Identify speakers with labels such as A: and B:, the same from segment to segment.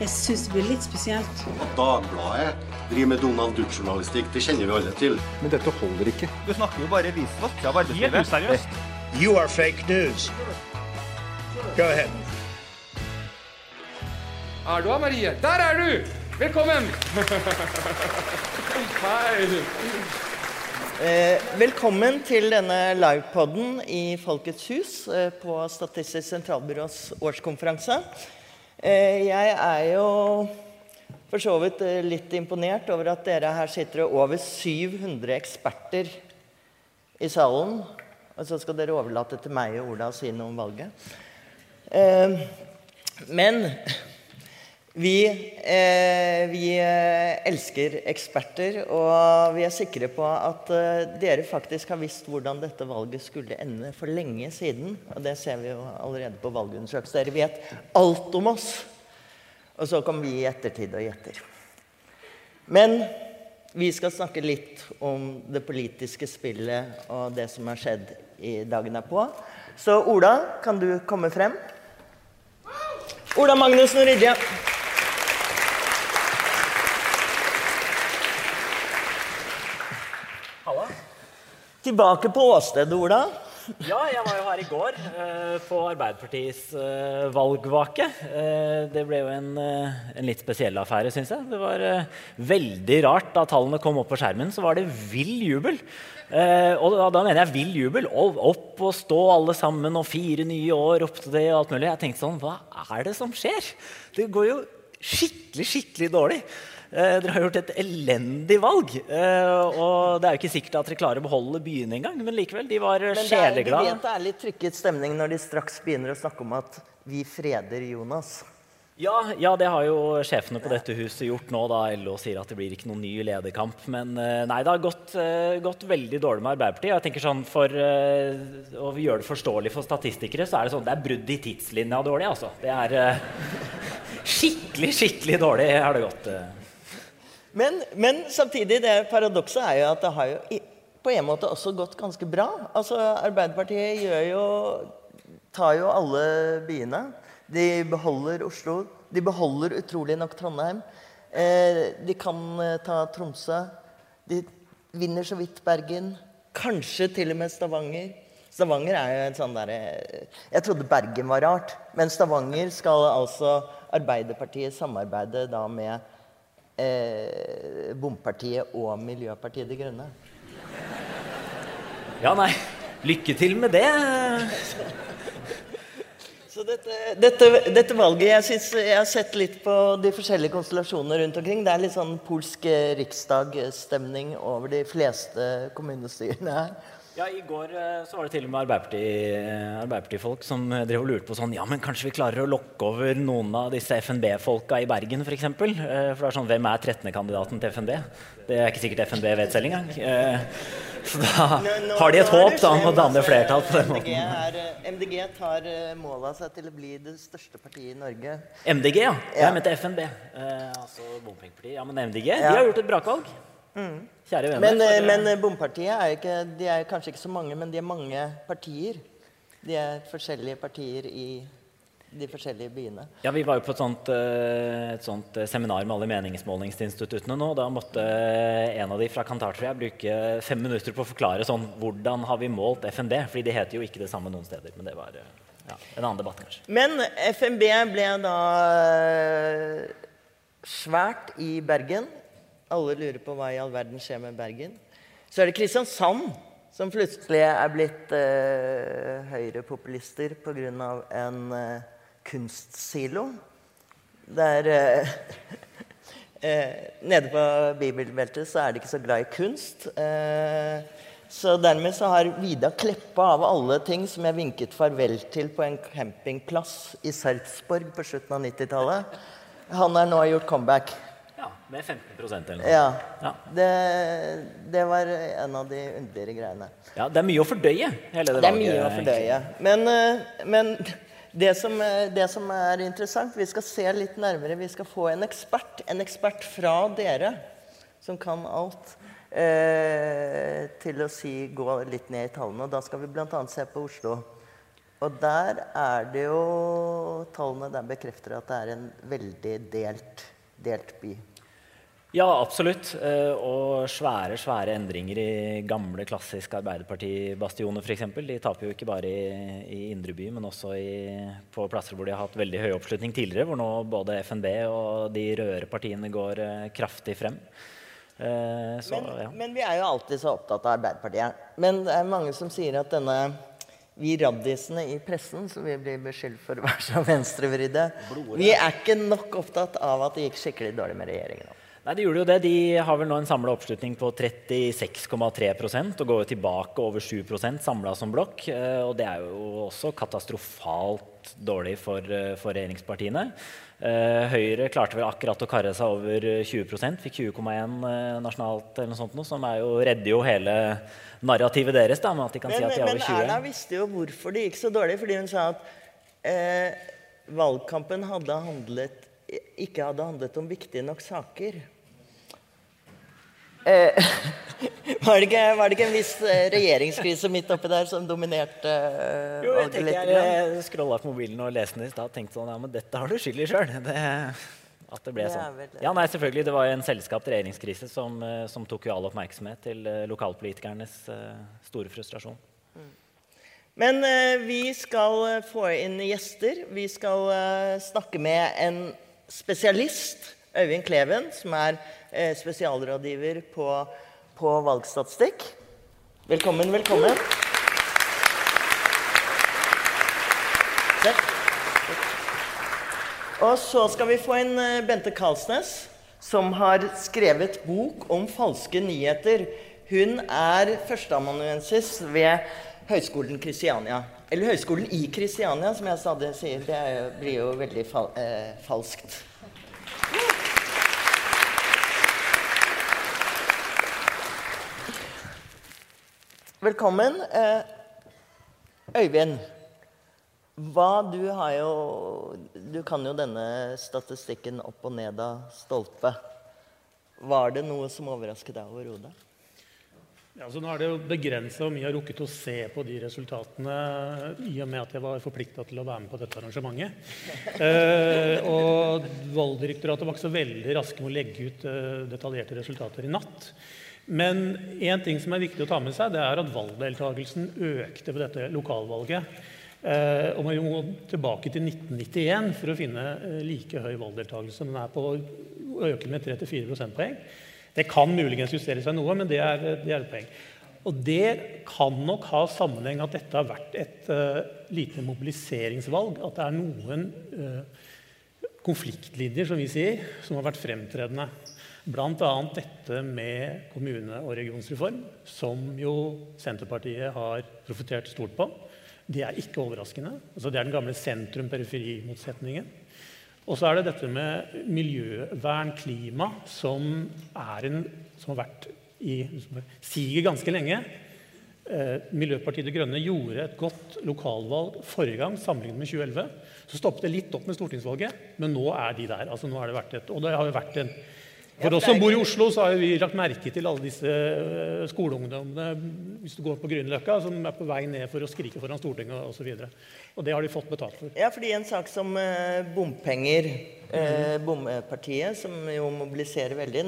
A: Jeg syns det blir litt spesielt.
B: At Dagbladet driver med Donald Duck-journalistikk, det kjenner vi alle til.
C: Men dette holder ikke.
D: Du snakker jo bare visvask av arbeidslivet.
E: useriøst.
F: You are fake news. Go ahead.
G: Er du her, Marie? Der er du! Velkommen! Hei.
H: Eh, velkommen til denne livepoden i Folkets hus eh, på Statistisk sentralbyrås årskonferanse. Eh, jeg er jo for så vidt eh, litt imponert over at dere her sitter over 700 eksperter i salen. Og så skal dere overlate til meg og Ola å si noe om valget. Eh, men vi, eh, vi eh, elsker eksperter, og vi er sikre på at eh, dere faktisk har visst hvordan dette valget skulle ende for lenge siden. Og det ser vi jo allerede på valgundersøkelsen. Dere vet alt om oss. Og så kommer vi i ettertid og gjetter. Men vi skal snakke litt om det politiske spillet og det som har skjedd i dagene på. Så Ola, kan du komme frem? Ola Magnussen Rydje. Tilbake på åstedet, Ola.
E: Ja, jeg var jo her i går eh, på Arbeiderpartiets eh, valgvake. Eh, det ble jo en, en litt spesiell affære, syns jeg. Det var veldig rart da tallene kom opp på skjermen, så var det vill jubel. Og da, mener jeg vill jubel. Opp og stå alle sammen og fire nye år, opp til det og alt mulig. Jeg tenkte sånn, hva er det som skjer? Det går jo skikkelig, skikkelig dårlig. Eh, dere har gjort et elendig valg. Eh, og det er jo ikke sikkert at dere klarer å beholde byene engang, men likevel, de var
H: Men det er,
E: en
H: vet det er litt trykket stemning når de straks begynner å snakke om at vi freder Jonas.
E: Ja, ja, det har jo sjefene på dette huset gjort nå, da LO sier at det blir ikke noen ny lederkamp. Men eh, nei, det har gått, eh, gått veldig dårlig med Arbeiderpartiet. Jeg tenker sånn for eh, å gjøre det forståelig for statistikere, så er det sånn det er brudd i tidslinja dårlig, altså. Det er eh, skikkelig, skikkelig dårlig har det gått. Eh.
H: Men, men samtidig, det paradokset er jo at det har jo på en måte også gått ganske bra. Altså, Arbeiderpartiet gjør jo, tar jo alle byene. De beholder Oslo. De beholder utrolig nok Trondheim. Eh, de kan eh, ta Tromsø. De vinner så vidt Bergen. Kanskje til og med Stavanger. Stavanger er jo en sånn derre Jeg trodde Bergen var rart, men Stavanger skal altså Arbeiderpartiet samarbeide da med eh, Bompartiet og Miljøpartiet De Grønne.
E: Ja, nei. Lykke til med det.
H: Så dette, dette, dette valget jeg, synes, jeg har sett litt på de forskjellige konstellasjonene rundt omkring. Det er litt sånn polsk eh, riksdag-stemning over de fleste kommunestyrene her.
E: Ja, I går eh, så var det til og med Arbeiderparti- eh, Arbeiderparti-folk som eh, drev og lurte på sånn Ja, men kanskje vi klarer å lokke over noen av disse FNB-folka i Bergen, f.eks.? For, eksempel. for det er sånn, hvem er 13.-kandidaten til FNB? Det er ikke sikkert FNB vet selv engang. Så da har de et håp da, om å danne flertall på den måten.
H: MDG tar målet mål av seg til å bli det største partiet i Norge.
E: MDG, ja. Jeg mente FNB. Altså bompengepartiet. Ja, men MDG de har gjort et brakvalg. Kjære venner.
H: Men, men Bompartiet er ikke De er kanskje ikke så mange, men de er mange partier. De er forskjellige partier i de forskjellige byene.
E: Ja, Vi var jo på et sånt, eh, et sånt eh, seminar med alle meningsmålingsinstituttene nå. Da måtte eh, en av de fra Kantar tror jeg, bruke fem minutter på å forklare sånn, hvordan har vi målt FNB. Fordi de heter jo ikke det samme noen steder. Men det var ja, en annen debatt, kanskje.
H: Men FNB ble da svært i Bergen. Alle lurer på hva i all verden skjer med Bergen. Så er det Kristiansand som plutselig er blitt eh, høyrepopulister pga. en eh, kunstsilo. Der eh, eh, Nede på bibelbeltet så er de ikke så glad i kunst. Eh, så dermed så har Vida Kleppa av alle ting som jeg vinket farvel til på en campingplass i Sarpsborg på slutten av 90-tallet, han har nå gjort comeback.
E: Ja, Med 15% eller noe.
H: Ja.
E: Ja.
H: Det, det var en av de underligere greiene.
E: Ja, Det er mye å fordøye, hele det,
H: Det er mye å fordøye. Men, eh, men det, som, eh, det som er interessant Vi skal se litt nærmere. Vi skal få en ekspert. En ekspert fra dere som kan alt. Eh, til å si, gå litt ned i tallene. Og da skal vi bl.a. se på Oslo Og der er det jo Tallene der bekrefter at det er en veldig delt, delt by.
E: Ja, absolutt. Eh, og svære svære endringer i gamle, klassiske Arbeiderparti-bastioner f.eks. De taper jo ikke bare i, i indre by, men også i, på plasser hvor de har hatt veldig høy oppslutning tidligere, hvor nå både FNB og de røde partiene går eh, kraftig frem. Eh, så,
H: Men,
E: ja.
H: men vi er jo alltid så opptatt av Arbeiderpartiet. Men det er mange som sier at denne vi raddisene i pressen, som vi blir beskyldt for å være så venstrevridde, vi er ikke nok opptatt av at det gikk skikkelig dårlig med regjeringen.
E: Nei, De gjorde jo det. De har vel nå en samla oppslutning på 36,3% og går jo tilbake over 7% samla som blokk. eh, Og det er jo også katastrofalt dårlig for, eh, for regjeringspartiene. Eh, Høyre klarte vel akkurat å karre seg over 20 fikk 20,1 eh, nasjonalt, eller noe sånt, noe, som er jo, redder jo hele narrativet deres. da, med at de kan
H: Men,
E: si at de er over 20.
H: Men Erna visste jo hvorfor det gikk så dårlig. Fordi hun sa at eh, valgkampen hadde handlet, ikke hadde handlet om viktige nok saker. Eh, var, det ikke, var det ikke en viss eh, regjeringskrise midt oppi der som dominerte eh,
E: Jo, jeg tenker jeg, jeg scrolla på mobilen og leste den i stad og tenkte sånn Ja, men dette har du skyld i sjøl. At det ble sånn. Ja, nei, selvfølgelig. Det var en selskapt regjeringskrise som, eh, som tok jo all oppmerksomhet til eh, lokalpolitikernes eh, store frustrasjon.
H: Men eh, vi skal eh, få inn gjester. Vi skal eh, snakke med en spesialist, Øyvind Kleven, som er eh, spesialrådgiver på, på valgstatistikk. Velkommen, velkommen. Og så skal vi få inn eh, Bente Karlsnes, som har skrevet bok om falske nyheter. Hun er førsteamanuensis ved Høgskolen Kristiania. Eller Høgskolen i Kristiania, som jeg stadig sier. Det blir jo veldig fal eh, falskt. Velkommen. Eh, Øyvind, hva du jo Du kan jo denne statistikken opp og ned av stolpe. Var det noe som overrasket deg overhodet?
C: Ja, så nå er det jo begrensa hvor mye jeg har rukket å se på de resultatene i og med at jeg var forplikta til å være med på dette arrangementet. Eh, og Valgdirektoratet var ikke så veldig raske med å legge ut eh, detaljerte resultater i natt. Men én ting som er viktig å ta med seg, det er at valgdeltakelsen økte ved dette lokalvalget. Eh, og man må tilbake til 1991 for å finne eh, like høy valgdeltakelse. Den er på å øke med 3-4 prosentpoeng. Det kan muligens justere seg noe, men det er, det er et poeng. Og det kan nok ha sammenheng at dette har vært et uh, lite mobiliseringsvalg. At det er noen uh, konfliktlinjer, som vi sier, som har vært fremtredende. Bl.a. dette med kommune- og regionsreform, som jo Senterpartiet har profitert stort på. Det er ikke overraskende. Altså, det er den gamle sentrum-periferi-motsetningen. Og så er det dette med miljøvern, klima, som, en, som har vært i siget ganske lenge. Eh, Miljøpartiet De Grønne gjorde et godt lokalvalg forrige gang sammenlignet med 2011. Så stoppet det litt opp med stortingsvalget, men nå er de der. Altså, nå har det vært et, og det har jo vært en for oss som bor i Oslo, så har vi lagt merke til alle disse eh, skoleungdommene hvis du går på Grünerløkka, som er på vei ned for å skrike foran Stortinget osv. Og, så og det har de fått betalt for.
H: Ja, fordi en sak som eh, bompenger, eh, bompartiet, som jo mobiliserer veldig,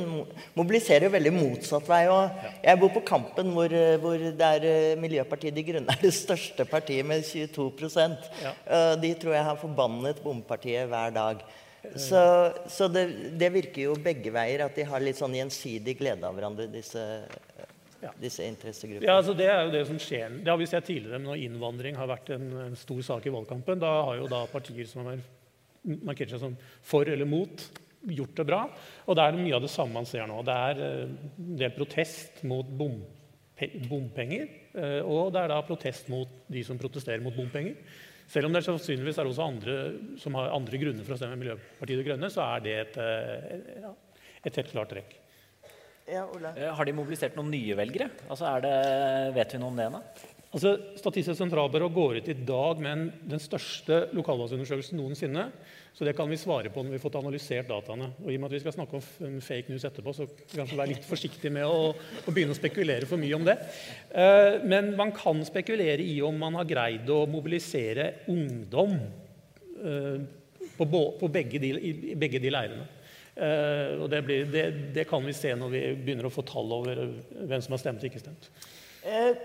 H: mobiliserer jo veldig motsatt vei. Og jeg bor på Kampen, hvor, eh, hvor det er Miljøpartiet De Grønne er det største partiet med 22
C: Ja.
H: De tror jeg har forbannet bompartiet hver dag. Så, så det, det virker jo begge veier, at de har litt sånn gjensidig glede av hverandre, disse, disse interessegruppene.
C: Ja, altså Det er jo det som skjer. Det har vi sett tidligere når innvandring har vært en, en stor sak i valgkampen. Da har jo da partier som har markert seg som for eller mot, gjort det bra. Og det er mye av det samme man ser nå. Det er eh, en del protest mot bompe bompenger. eh, Og det er da protest mot de som protesterer mot bompenger. Selv om det sannsynligvis er også andre som har andre grunner for å stemme Miljøpartiet De Grønne, så er det et, eh, et helt klart trekk.
H: Ja, Ola?
E: Eh, Har de mobilisert noen nye velgere? Altså er det, vet vi noe om det ennå?
C: Altså, Statistisk sentralbyrå går ut i dag med en, den største lokalvalgsundersøkelsen noensinne. Så det kan vi svare på når vi har fått analysert dataene. Og i og med at vi skal snakke om fake news etterpå, så kan vi være litt forsiktige med å, å, begynne å spekulere for mye om det. Eh, men man kan spekulere i om man har greid å mobilisere ungdom eh, på, på begge de, i begge de leirene. Uh, og det, blir, det, det, kan vi se når vi begynner å få tall over hvem som har stemt og ikke stemt.
H: Eh,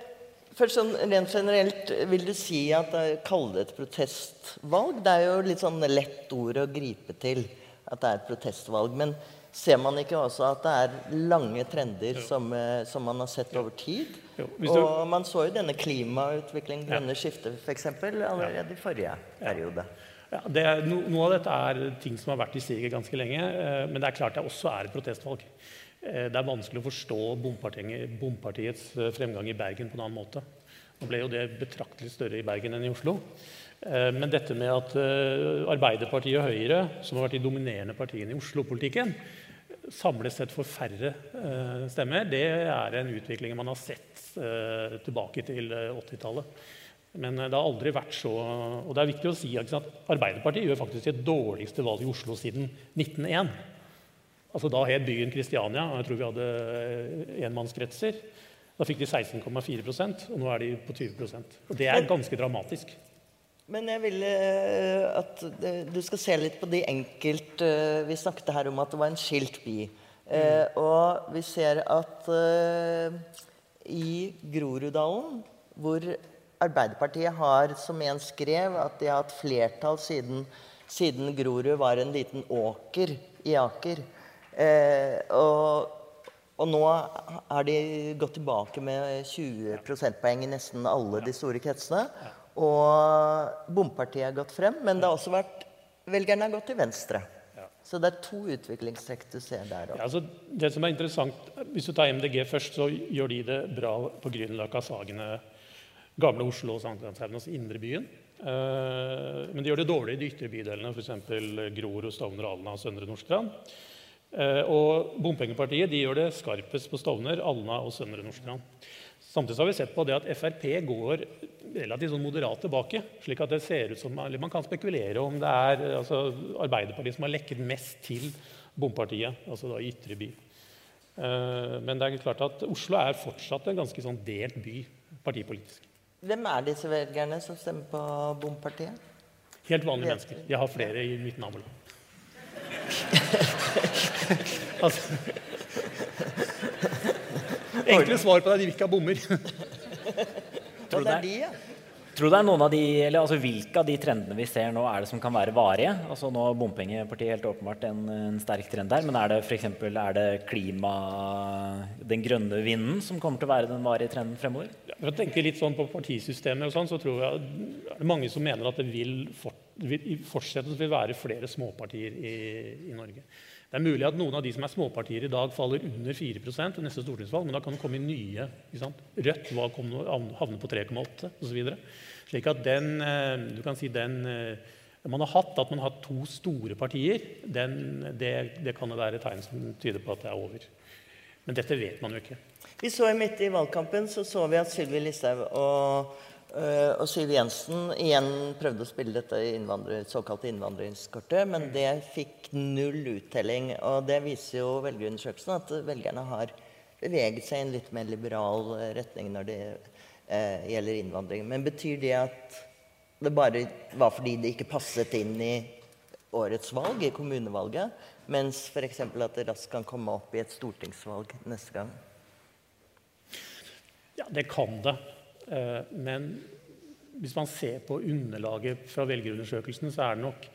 H: først sånn, Rent generelt, vil du si at kalle det et protestvalg? Det er jo litt sånn lett ord å gripe til at det er et protestvalg. Men ser man ikke også at det er lange trender som, eh, som, man har sett over tid? Jo, du... Og man så jo denne klimautviklingen, grønne ja. skiftet f.eks., allerede i forrige periode.
C: Ja, det, no, noe av dette er ting som har vært i stiget ganske lenge. Eh, men det er klart det også er et protestvalg. Eh, det er vanskelig å forstå Bompartiets eh, fremgang i Bergen på en annen måte. Nå ble jo det betraktelig større i Bergen enn i Oslo. Eh, men dette med at Arbeiderpartiet og Høyre, som har vært de dominerende partiene i Oslo-politikken, samlet sett får færre stemmer, det er en utvikling man har sett tilbake til 80-tallet. Men det har aldri vært så Og det er viktig å si at Arbeiderpartiet gjør faktisk sitt dårligste valg i Oslo siden 1901. Altså Da het byen Kristiania, og jeg tror vi hadde eh, enmannskretser. Da fikk de 16,4% og nå er de på 20 Og Det er ganske dramatisk.
H: Men jeg vil eh, at du skal se litt på de enkelte eh, Vi snakket her om at det var en skilt by. Mm. Og vi ser at i Groruddalen, hvor Arbeiderpartiet har, som en skrev, at de har hatt flertall siden, siden Grorud var en liten åker i Aker. Eh, og, og, nå har de gått tilbake med 20 prosentpoeng i nesten alle de store kretsene. Og bompartiet har gått frem, men det har også vært velgerne har gått til venstre. Så det er to utviklingstrekk du ser der
C: Ja, altså det som er interessant, Hvis du tar MDG først, så gjør de det bra på Grünerløkka, Sagene, gamle Oslo og Sankthanshaugen, altså indrebyen. Uh, men de gjør det dårlig i de ytre bydelene, f.eks. Grorud, Stovner, Alna og Søndre Nordstrand. Uh, og Bompengepartiet de gjør det skarpest på Stovner, Alna og Søndre Nordstrand. Samtidig har vi sett på det at Frp går relativt sånn moderat tilbake. slik at det ser ut som, eller Man kan spekulere om det er altså, Arbeiderpartiet som har lekket mest til bompartiet, altså da i ytre by. Uh, men det er klart at Oslo er fortsatt en ganske sånn delt by partipolitisk.
H: Hvem er disse velgerne som stemmer på Bompartiet?
C: Helt vanlige mennesker. Jeg har flere i mitt nabolag. altså. Enkle svar på det er de vil ikke ha bommer.
H: Tror du det er de, ja?
E: Tror du det er noen av de, eller altså Hvilke av de trendene vi ser nå, er det som kan være varige? Altså Nå Bompengepartiet helt åpenbart en, en, sterk trend der. Men er det f.eks. er det klima, den grønne vinden, som kommer til å være den varige trenden fremover?
C: Ja, for å tenke litt sånn på partisystemet og sånn, så tror jeg det er mange som mener at det vil, fort, vil fortsette vil være flere småpartier i, i Norge. Det er mulig at noen av de som er småpartier i dag, faller under 4% ved neste stortingsvalg, men da kan det komme nye. Rødt havner på 3,8 osv. Slik at den, eh, du kan si den eh, man har hatt, at man har hatt to store partier, den, det, det, kan være tegn som tyder på at det er over. Men dette vet man jo ikke.
H: Vi så Midt i valgkampen så, så vi at Sylvi Listhaug og Uh, og Siv Jensen igjen prøvde å spille dette innvandrer, såkalte innvandringskortet, men det fikk null uttelling. Og det viser jo velgerundersøkelsen at velgerne har beveget seg i en litt mer liberal eh, retning når det uh, gjelder innvandring. Men betyr det at det bare var fordi det ikke passet inn i årets valg, i kommunevalget, mens f.eks. at det raskt kan komme opp i et stortingsvalg neste gang?
C: Ja, det kan det. Eh, men hvis man ser på underlaget fra velgerundersøkelsene, så er det nok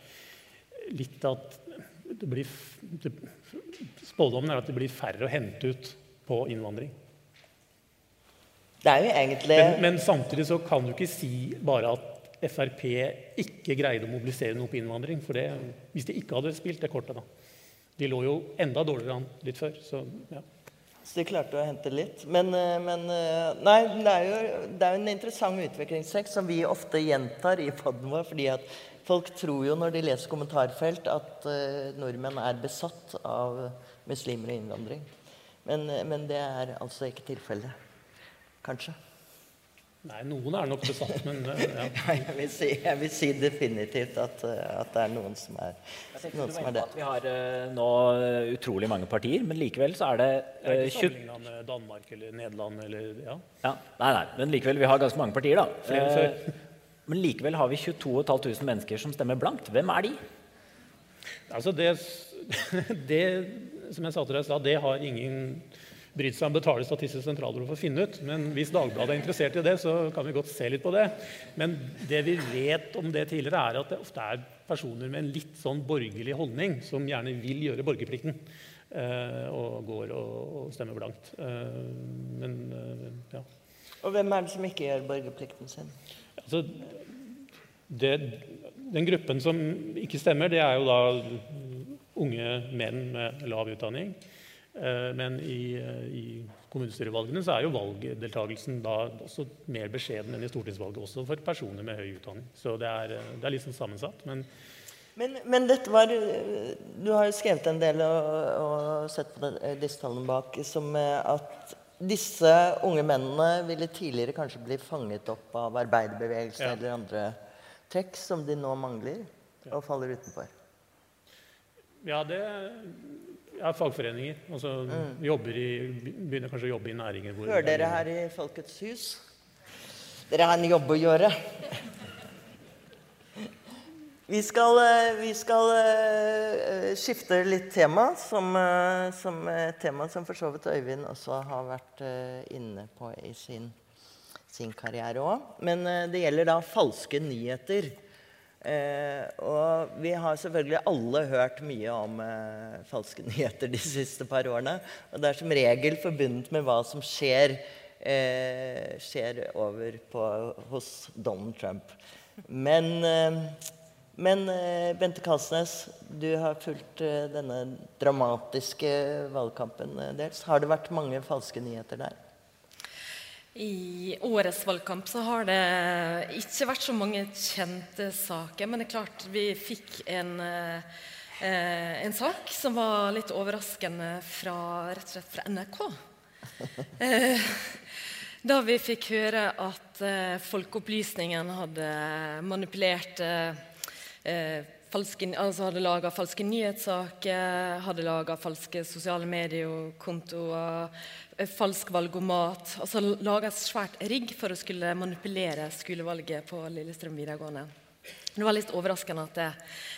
C: litt at det blir, det, Spådommen er at det blir færre å hente ut på innvandring.
H: Det er jo egentlig...
C: Men, men samtidig så kan du ikke si bare at Frp ikke greide å mobilisere noe på innvandring. For det, hvis de ikke hadde spilt det kortet, da. De lå jo enda dårligere an litt før. så ja.
H: Så de klarte å hente litt. Men, eh, men eh, Nei, det er jo det er en interessant utviklingstrekk som vi ofte gjentar i poden vår. fordi at folk tror jo når de leser kommentarfelt, at uh, nordmenn er besatt av muslimer og innvandring. Men, men det er altså ikke tilfellet. Kanskje.
C: Nei, noen er nok besatt, men eh, ja.
H: Jeg vil si, jeg vil si definitivt at, eh, at det er noen som er, noen som er det.
E: Vi har uh, nå utrolig mange partier, men likevel så er det
C: uh, er ikke
E: 20
C: sammenligna med Danmark eller Nederland eller ja.
E: ja, Nei, nei, men likevel, vi har ganske mange partier, da.
C: Flere
E: Eh, men likevel har vi 22 500 mennesker som stemmer blankt. Hvem er de?
C: Altså det, det som jeg sa til deg i stad, det har ingen brydd seg om å betale Statistisk sentralbyrå for å finne ut. Men hvis Dagbladet er interessert i det, så kan vi godt se litt på det. Men det vi vet om det tidligere, er at det ofte er personer med en litt sånn borgerlig holdning som gjerne vil gjøre borgerplikten. eh, og går og, stemmer blankt. Eh, men eh, ja.
H: Og hvem er det som ikke gjør borgerplikten sin?
C: Altså, det, den gruppen som ikke stemmer, det er jo da unge menn med lav utdanning. Eh, Men i, eh, i kommunestyrevalgene så er jo valgdeltakelsen da også mer beskjeden enn i stortingsvalget, også for personer med høy utdanning. Så det er, eh, det er litt sånn sammensatt. Men
H: Men, men dette var Du har jo skrevet en del og, og sett på det, disse tallene bak som at disse unge mennene ville tidligere kanskje bli fanget opp av arbeiderbevegelsen
C: Ja.
H: eller andre trekk som de nå mangler og faller utenfor.
C: ja, det er fagforeninger. Altså jobber i, begynner kanskje å jobbe i næringer hvor
H: Hører dere her i Folkets hus? Dere har en jobb å gjøre. Vi skal, eh, vi skal eh, skifte litt tema, som, eh, som tema som for så vidt Øyvind også har vært inne på i sin, sin karriere òg. Men det gjelder da falske nyheter. Eh, og vi har selvfølgelig alle hørt mye om eh, falske nyheter de siste par årene. Og det er som regel forbundet med hva som skjer, eh, skjer over på, hos Donald Trump. Men, eh, men eh, Bente Kalsnes, du har fulgt eh, denne dramatiske valgkampen dels. Har det vært mange falske nyheter der?
I: I årets valgkamp så har det ikke vært så mange kjente saker. Men det er klart vi fikk en, eh, en sak som var litt overraskende fra, rett og slett fra NRK. Eh, da vi fikk høre at eh, Folkeopplysningen hadde manipulert falske, altså hadde laga falske nyhetssaker, hadde laga falske sosiale mediekontoer, eh, falsk valgomat. Altså laga et svært rigg for å skulle manipulere skolevalget på Lillestrøm videregående. Det var litt overraskende at det,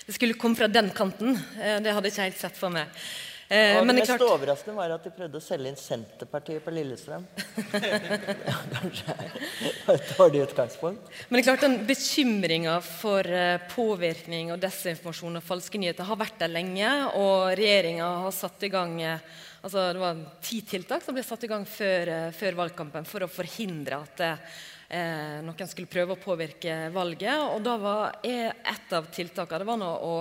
I: det skulle komme fra den kanten. Eh, Det hadde jeg ikke helt sett for meg. Eh,
H: Og
I: men
H: det mest
I: klart,
H: overraskende var at de prøvde å selge inn Senterpartiet på Lillestrøm. kanskje et dårlig utgangspunkt.
I: Men det er klart den bekymringa for eh, påvirkning og desinformasjon og falske nyheter har vært der lenge. Og regjeringa har satt i gang eh, altså Det var ti tiltak som ble satt i gang før, eh, før valgkampen for å forhindre at eh, noen skulle prøve å påvirke valget. Og da var et av tiltakene det var nå å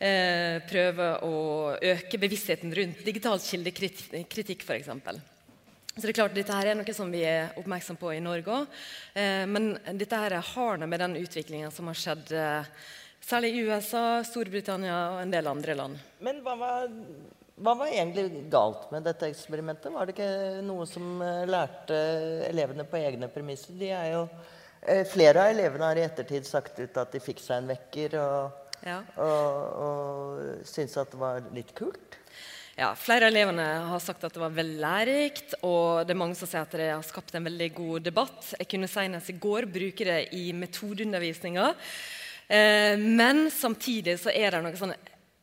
I: eh, prøve å øke bevisstheten rundt digital kildekritikk, f.eks. Så det er klart, Dette her er noe som vi er oppmerksom på i Norge òg. Eh, men dette her har noe med den utviklinga som har skjedd eh, særlig i USA, Storbritannia og en del andre land.
H: Men hva var, hva var egentlig galt med dette eksperimentet? Var det ikke noe som eh, lærte elevene på egne premisser? De er jo, eh, flere av elevene har i ettertid sagt ut at de fikk seg en vekker og,
I: Ja.
H: og, og syntes at det var litt kult.
I: Ja, Flere av elevene har sagt at det var veldig lærerikt, og det er mange som sier at det har skapt en veldig god debatt. Jeg kunne senest i går bruke det i metodeundervisninga. Eh, men samtidig så er det noen sånne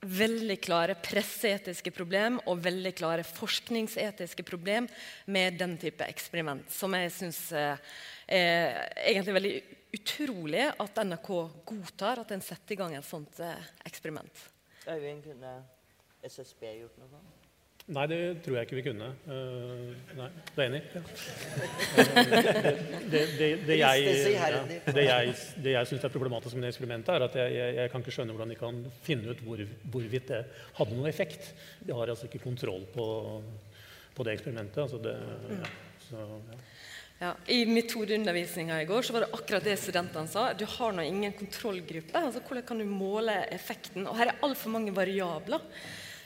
I: veldig klare presseetiske problem og veldig klare forskningsetiske problem med den type eksperiment, som jeg syns er egentlig veldig utrolig at NRK godtar at en setter i gang et sånt eh, eksperiment.
H: Øyvind, kunne SSB gjort noe sånt?
C: Nei, det tror jeg ikke vi kunne. Uh, nei, du er enig? Ja. det, det, det, det, jeg, ja, det jeg, det jeg syns er problematisk med det eksperimentet, er at jeg, jeg, jeg kan ikke skjønne hvordan de kan finne ut hvor, hvorvidt det hadde noen effekt. De har altså ikke kontroll på, på det eksperimentet. Altså det, ja, så, ja.
I: Ja, I metodeundervisninga i går så var det akkurat det studentene sa. Du har nå ingen kontrollgruppe. altså Hvordan kan du måle effekten? Og her er altfor mange variabler.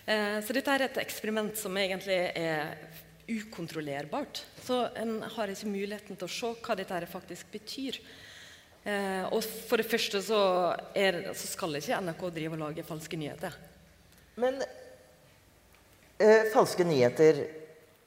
I: Eh, så dette er et eksperiment som egentlig er ukontrollerbart. Så en har ikke muligheten til å se hva dette faktisk betyr. Eh, og for det første så, er, så, skal ikke NRK drive og lage falske nyheter.
H: Men eh, falske nyheter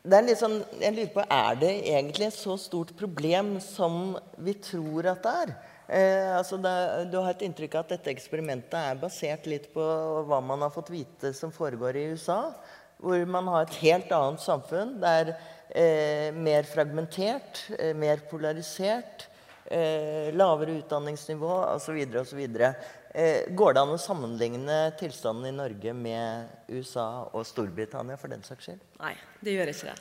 H: det er litt sånn, jeg lurer på, Er det egentlig et så stort problem som vi tror at det er? Eh, altså det, du har et inntrykk av at dette eksperimentet er basert litt på hva man har fått vite som foregår i USA. Hvor man har et helt annet samfunn. Det er eh, mer fragmentert, eh, mer polarisert. Eh, lavere utdanningsnivå osv. osv. Eh, går det an å sammenligne tilstanden i Norge med USA og Storbritannia for den saks skyld?
I: Nei, det gjør ikke det.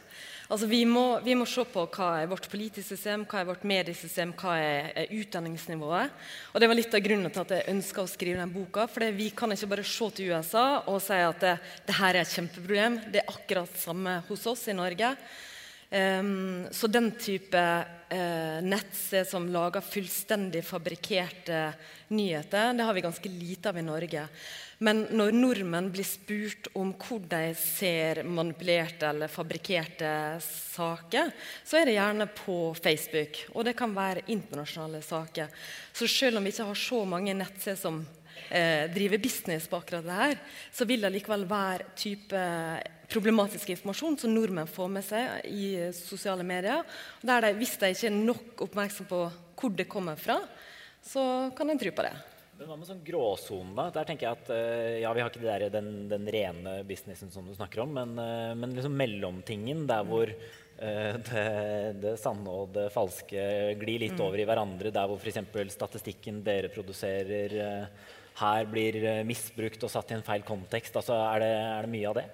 I: Altså, vi, må, vi må se på hva er vårt politiske system, hva er vårt mediesystem, hva er, er utdanningsnivået. Og Det var litt av grunnen til at jeg ønska å skrive den boka. For vi kan ikke bare se til USA og si at det, det her er et kjempeproblem. Det er akkurat samme hos oss i Norge. Um, så den type uh, nettsted som lager fullstendig fabrikkerte nyheter, det har vi ganske lite av i Norge. Men når nordmenn blir spurt om hvor de ser manipulerte eller fabrikkerte saker, så er det gjerne på Facebook. Og det kan være internasjonale saker. Så selv om vi ikke har så mange nettsteder som eh, driver business på akkurat det her, så vil det likevel være type problematisk informasjon som nordmenn får med seg i sosiale medier. Der de, hvis de ikke er nok oppmerksom på hvor det kommer fra, så kan en tro på det.
E: Men hva med sånn gråsone, da? Der tenker jeg at uh, ja, Vi har ikke der, den, den, rene businessen som du snakker om, men, uh, men liksom mellomtingen der hvor uh, det, det, sanne og det falske glir litt mm. over i hverandre. Der hvor f.eks. statistikken dere produserer her blir misbrukt og satt i en feil kontekst. Altså, er, det, er det mye av det?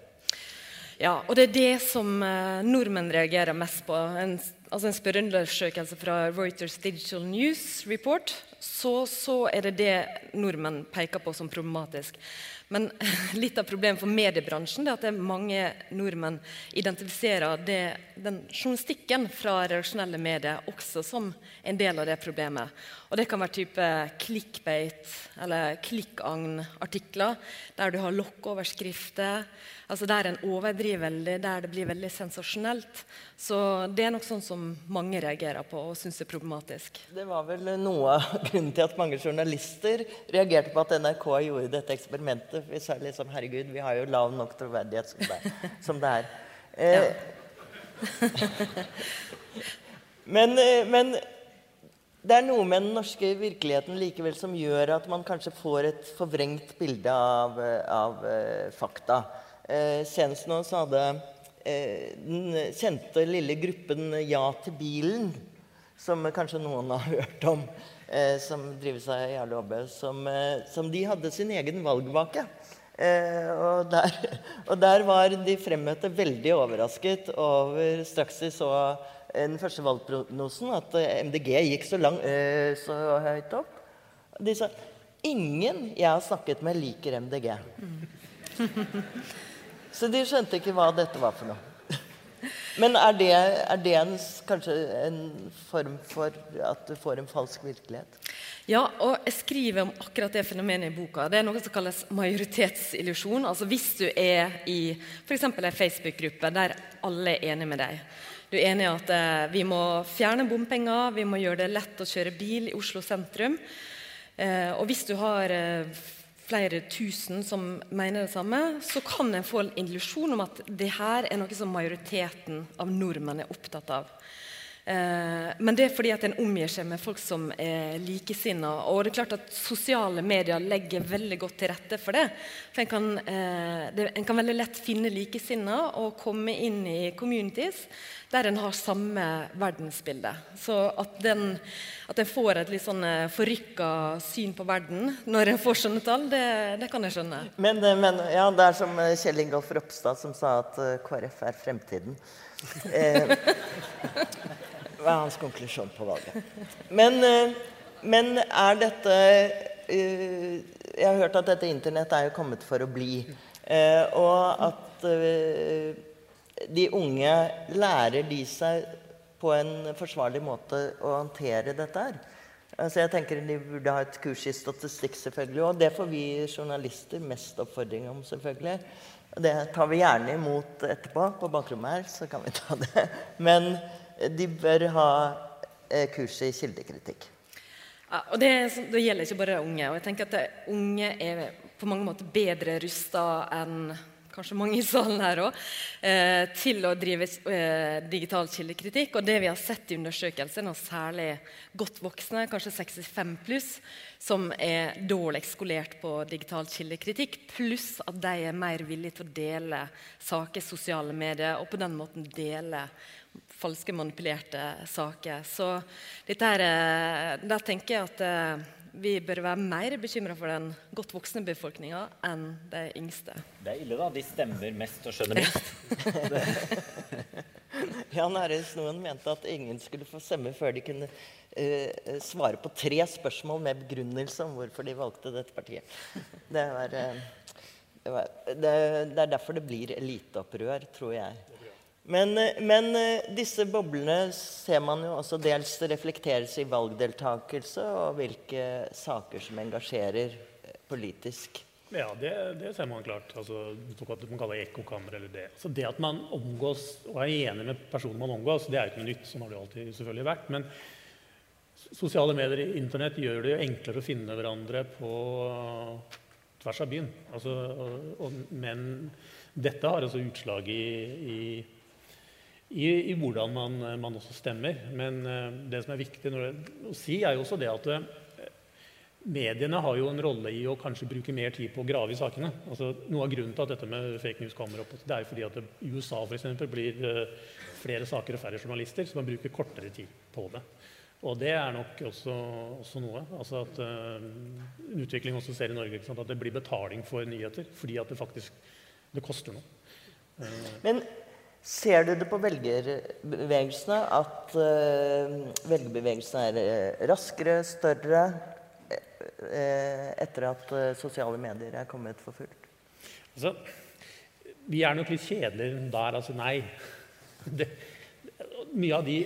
I: Ja, og det er det som eh, nordmenn reagerer mest på. En, altså en spørreundersøkelse fra Reuters Digital News Report, så, så er det det nordmenn peker på som problematisk. Men litt av problemet for mediebransjen er at mange nordmenn identifiserer det, den journalistikken fra redaksjonelle medier også som en del av det problemet. Og Det kan være type clickbait eller klikkagn-artikler der du har lokkeoverskrifter. Altså der en overdriver veldig, der det blir veldig sensasjonelt. Så det er nok sånn som mange reagerer på og syns er problematisk.
H: Det var vel noe av grunnen til at mange journalister reagerte på at NRK gjorde dette eksperimentet. Vi sa liksom herregud, vi har jo lav nok troverdighet som det, som det er. Eh, men, eh, men det er noe med den norske virkeligheten likevel som gjør at man kanskje får et forvrengt bilde av, av uh, fakta. Eh, senest nå så hadde eh, den kjente lille gruppen Ja til bilen, som kanskje noen har hørt om, eh, som driver seg i Jarle Aabbe, som, eh, som, de hadde sin egen valgvake. Eh, og, der, og, der, var de fremmøtte veldig overrasket over straks de så den første valgprognosen, at MDG gikk så, lang, eh, så høyt opp. De sa ingen jeg har snakket med, liker MDG. Så de skjønte ikke hva dette var for noe. Men er det, er det en, kanskje en form for at du får en falsk virkelighet?
I: Ja, og jeg skriver om akkurat det fenomenet i boka. Det er noe som kalles majoritetsillusjon. Altså Hvis du er i f.eks. en Facebook-gruppe der alle er enige med deg. Du er enig i at eh, vi må fjerne bompenger, vi må gjøre det lett å kjøre bil i Oslo sentrum. Eh, og hvis du har eh, flere tusen som mener det samme, så kan en få en illusjon om at det her er noe som majoriteten av nordmenn er opptatt av. Eh, men det er fordi at en omgir seg med folk som er likesinna. Og det er klart at sosiale medier legger veldig godt til rette for det. For en kan, eh, en kan veldig lett finne likesinna og komme inn i communities der en har samme verdensbilde. Så at, den, at en får et litt sånn eh, forrykka syn på verden når en får sånne tall, det, det kan jeg skjønne.
H: Men, men, ja, det er som Kjell Ingolf Ropstad som sa at KrF er fremtiden. Eh, hva er hans konklusjon på valget? Men, men er dette eh, Jeg har hørt at dette internett er jo kommet for å bli. Eh, og at de unge lærer de seg på en forsvarlig måte å håndtere dette her. Altså jeg tenker De burde ha et kurs i statistikk, selvfølgelig. Og det får vi journalister mest oppfordring om, selvfølgelig. Det tar vi gjerne imot etterpå. På bakrommet her så kan vi ta det. Men de bør ha eh, kurs i kildekritikk.
I: Ja, og det, det, gjelder ikke bare unge. og jeg tenker at Unge er på mange måter bedre rusta enn kanskje mange i salen her òg, eh, til å drive eh, digital kildekritikk. Og det vi har sett i undersøkelsen, og særlig godt voksne, kanskje 65 pluss, som er dårligst skolert på digital kildekritikk, pluss at de er mer villige til å dele saker i sosiale medier, og på den måten dele falske, manipulerte saker. Så dette her, eh, der tenker jeg at vi bør være mer bekymra for den godt voksne befolkninga enn de yngste.
E: Det er ille, da. De stemmer mest og skjønner minst.
H: Jan Arild Snoen mente at ingen skulle få stemme før de kunne uh, svare på tre spørsmål med begrunnelse om hvorfor de valgte dette partiet. Det, var, uh, det, var, det, det er derfor det blir eliteopprør, tror jeg. Men, eh, men, eh, disse boblene ser man jo også dels reflekteres i valgdeltakelse og hvilke saker som engasjerer eh, politisk.
C: Ja, det, det ser man klart. Altså, man kaller ekkokammer eller det. Så det at man omgås og er enig med personen man omgås, det er ikke noe nytt. Sånn har det alltid selvfølgelig vært. Men sosiale medier og Internett gjør det jo enklere å finne hverandre på tvers av byen. Altså, og, og, men dette har altså utslag i, i i, i hvordan man, man, også stemmer. Men uh, det som er viktig det, å si, er jo også det at uh, mediene har jo en rolle i å kanskje bruke mer tid på å grave i sakene. Altså, noe av grunnen til at dette med fake news kommer opp, det er jo fordi at i USA for eksempel, blir uh, flere saker og færre journalister, så man bruker kortere tid på det. Og det er nok også, også noe. Altså at En utvikling også ser i Norge at det blir betaling for nyheter fordi at det faktisk det koster noe.
H: Men Ser du det på velgerbevegelsene at uh, velgerbevegelsene er uh, raskere, større uh, etter at sosiale medier er kommet for fullt?
C: Altså, vi er nok litt kjedeligere der. Altså nei. Det, mye av de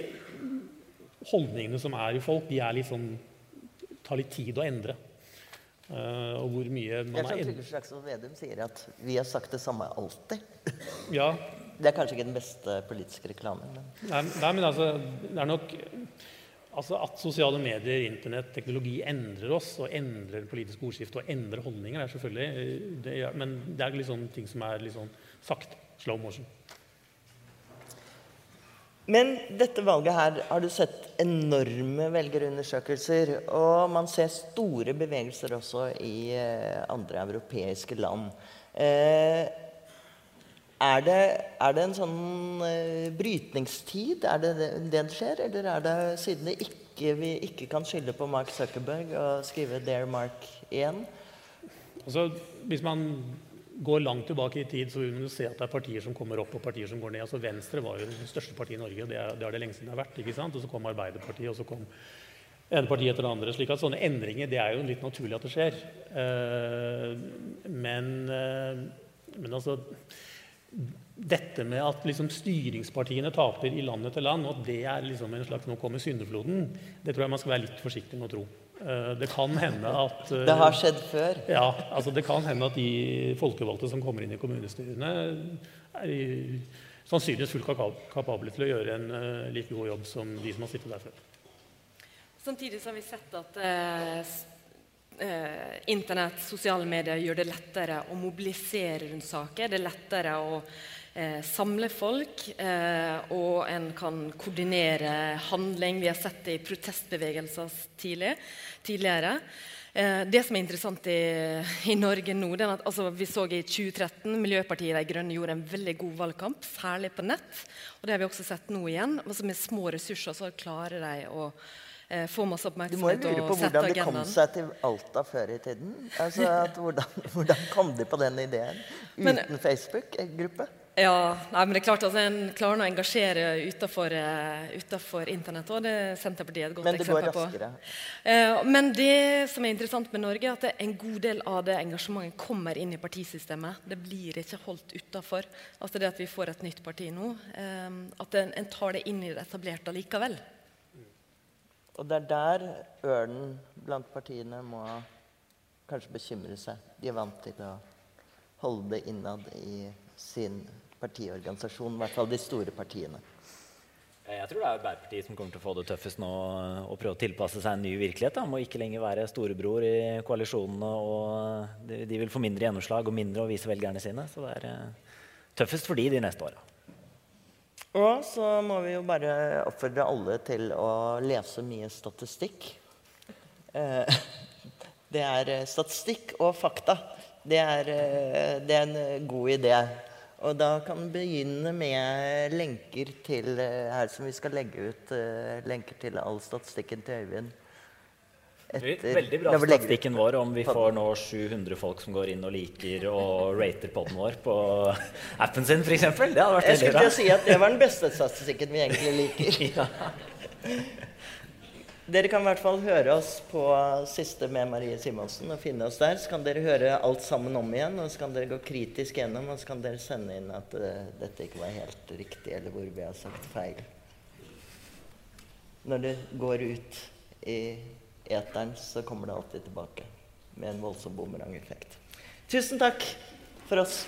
C: holdningene som er i folk, de er litt sånn tar litt tid å endre. Uh, og hvor mye
H: man Jeg tror Trygve Slagsvold Vedum sier at 'vi har sagt det samme alltid'.
C: ja,
H: det er kanskje ikke den beste politiske reklamen. Men.
C: Nei, nei, men altså, det er nok altså At sosiale medier, internett, teknologi endrer oss og endrer politisk ordskifte og endrer holdninger, det er selvfølgelig det, Men det er liksom ting som er litt sånn sakte. Slow motion.
H: Men dette valget her har du sett enorme velgerundersøkelser. Og man ser store bevegelser også i eh, andre europeiske land. Eh, er det, er det en sånn uh, brytningstid? Er det det det skjer? Eller er det siden det ikke, vi ikke kan skylde på Mark Zuckerberg og skrive 'Dare Mark' igjen?
C: Altså, hvis man går langt tilbake i tid, så vil man se at det er partier som kommer opp og partier som går ned. Altså Venstre var jo det største partiet i Norge. Det er det, er det lenge siden det har vært. ikke sant? Og så kom Arbeiderpartiet, og så kom ene partiet etter det andre. slik at Sånne endringer det er jo litt naturlig at det skjer. Uh, men, uh, men altså dette med at liksom styringspartiene taper i land etter land, og at det er liksom en slags nå kommer syndefloden, det tror jeg man skal være litt forsiktig med å tro. Eh, det kan hende at
H: eh, Det har skjedd før?
C: Ja. altså Det kan hende at de folkevalgte som kommer inn i kommunestyrene, er i, sannsynligvis fullt kapable til å gjøre en uh, like god jobb som de som har sittet der før.
I: Samtidig har vi sett at uh, eh, Internett, sosiale medier gjør det lettere å mobilisere rundt saker. Det er lettere å eh, samle folk, eh, og en kan koordinere handling. Vi har sett det i protestbevegelser tidlig, tidligere. Eh, det som er interessant i, i Norge nå, er at altså, vi så i 2013 Miljøpartiet De Grønne gjorde en veldig god valgkamp, særlig på nett. Og det har vi også sett nå igjen. Altså, med små ressurser så klarer de å eh, få masse oppmerksomhet. og setter agendaen.
H: Du må jo lure på hvordan de kom seg til Alta før i tiden. Altså, hvordan, hvordan, kom de på den ideen? Uten Facebook-gruppe?
I: Ja, nei, men det er klart altså, En klarer å engasjere utenfor, uh, Internett òg. Det er Senterpartiet et godt
H: men det
I: eksempel
H: går raskere.
I: på. Uh, men det som er interessant med Norge, er at en god del av det engasjementet kommer inn i partisystemet. Det blir ikke holdt utafor. Altså det at vi får et nytt parti nå. At en, en tar det inn i det etablerte likevel.
H: Og det er der ørnen blant partiene må kanskje bekymre seg. De er vant til å holde det innad i sin partiorganisasjon, i hvert fall de store partiene.
E: Jeg tror det er Arbeiderpartiet som kommer til å få det tøffest nå og prøve å tilpasse seg en ny virkelighet. Da. Må ikke lenger være storebror i koalisjonene. og De, vil få mindre gjennomslag og mindre å vise velgerne sine. Så det er eh, tøffest for de de neste åra.
H: Og så må vi jo bare oppfordre alle til å lese mye statistikk. Eh, det er eh, statistikk og fakta. Det er, eh, det er en god idé. Og da kan vi begynne med lenker til her som vi skal legge ut lenker til all statistikken til Øyvind.
E: Etter, Veldig bra statistikken vår om vi får nå 700 folk som går inn og liker og rater poden vår på appen sin, f.eks. Det hadde vært
H: Jeg skulle til å si at det var den beste statistikken vi egentlig liker.
E: ja.
H: Dere kan i hvert fall høre oss på siste med Marie Simonsen og finne oss der. Så kan dere høre alt sammen om igjen, og så kan dere gå kritisk gjennom og så kan dere sende inn at uh, dette ikke var helt riktig, eller hvor vi har sagt feil. Når det går ut i eteren, så kommer det alltid tilbake med en voldsom bumerangeffekt. Tusen takk for oss.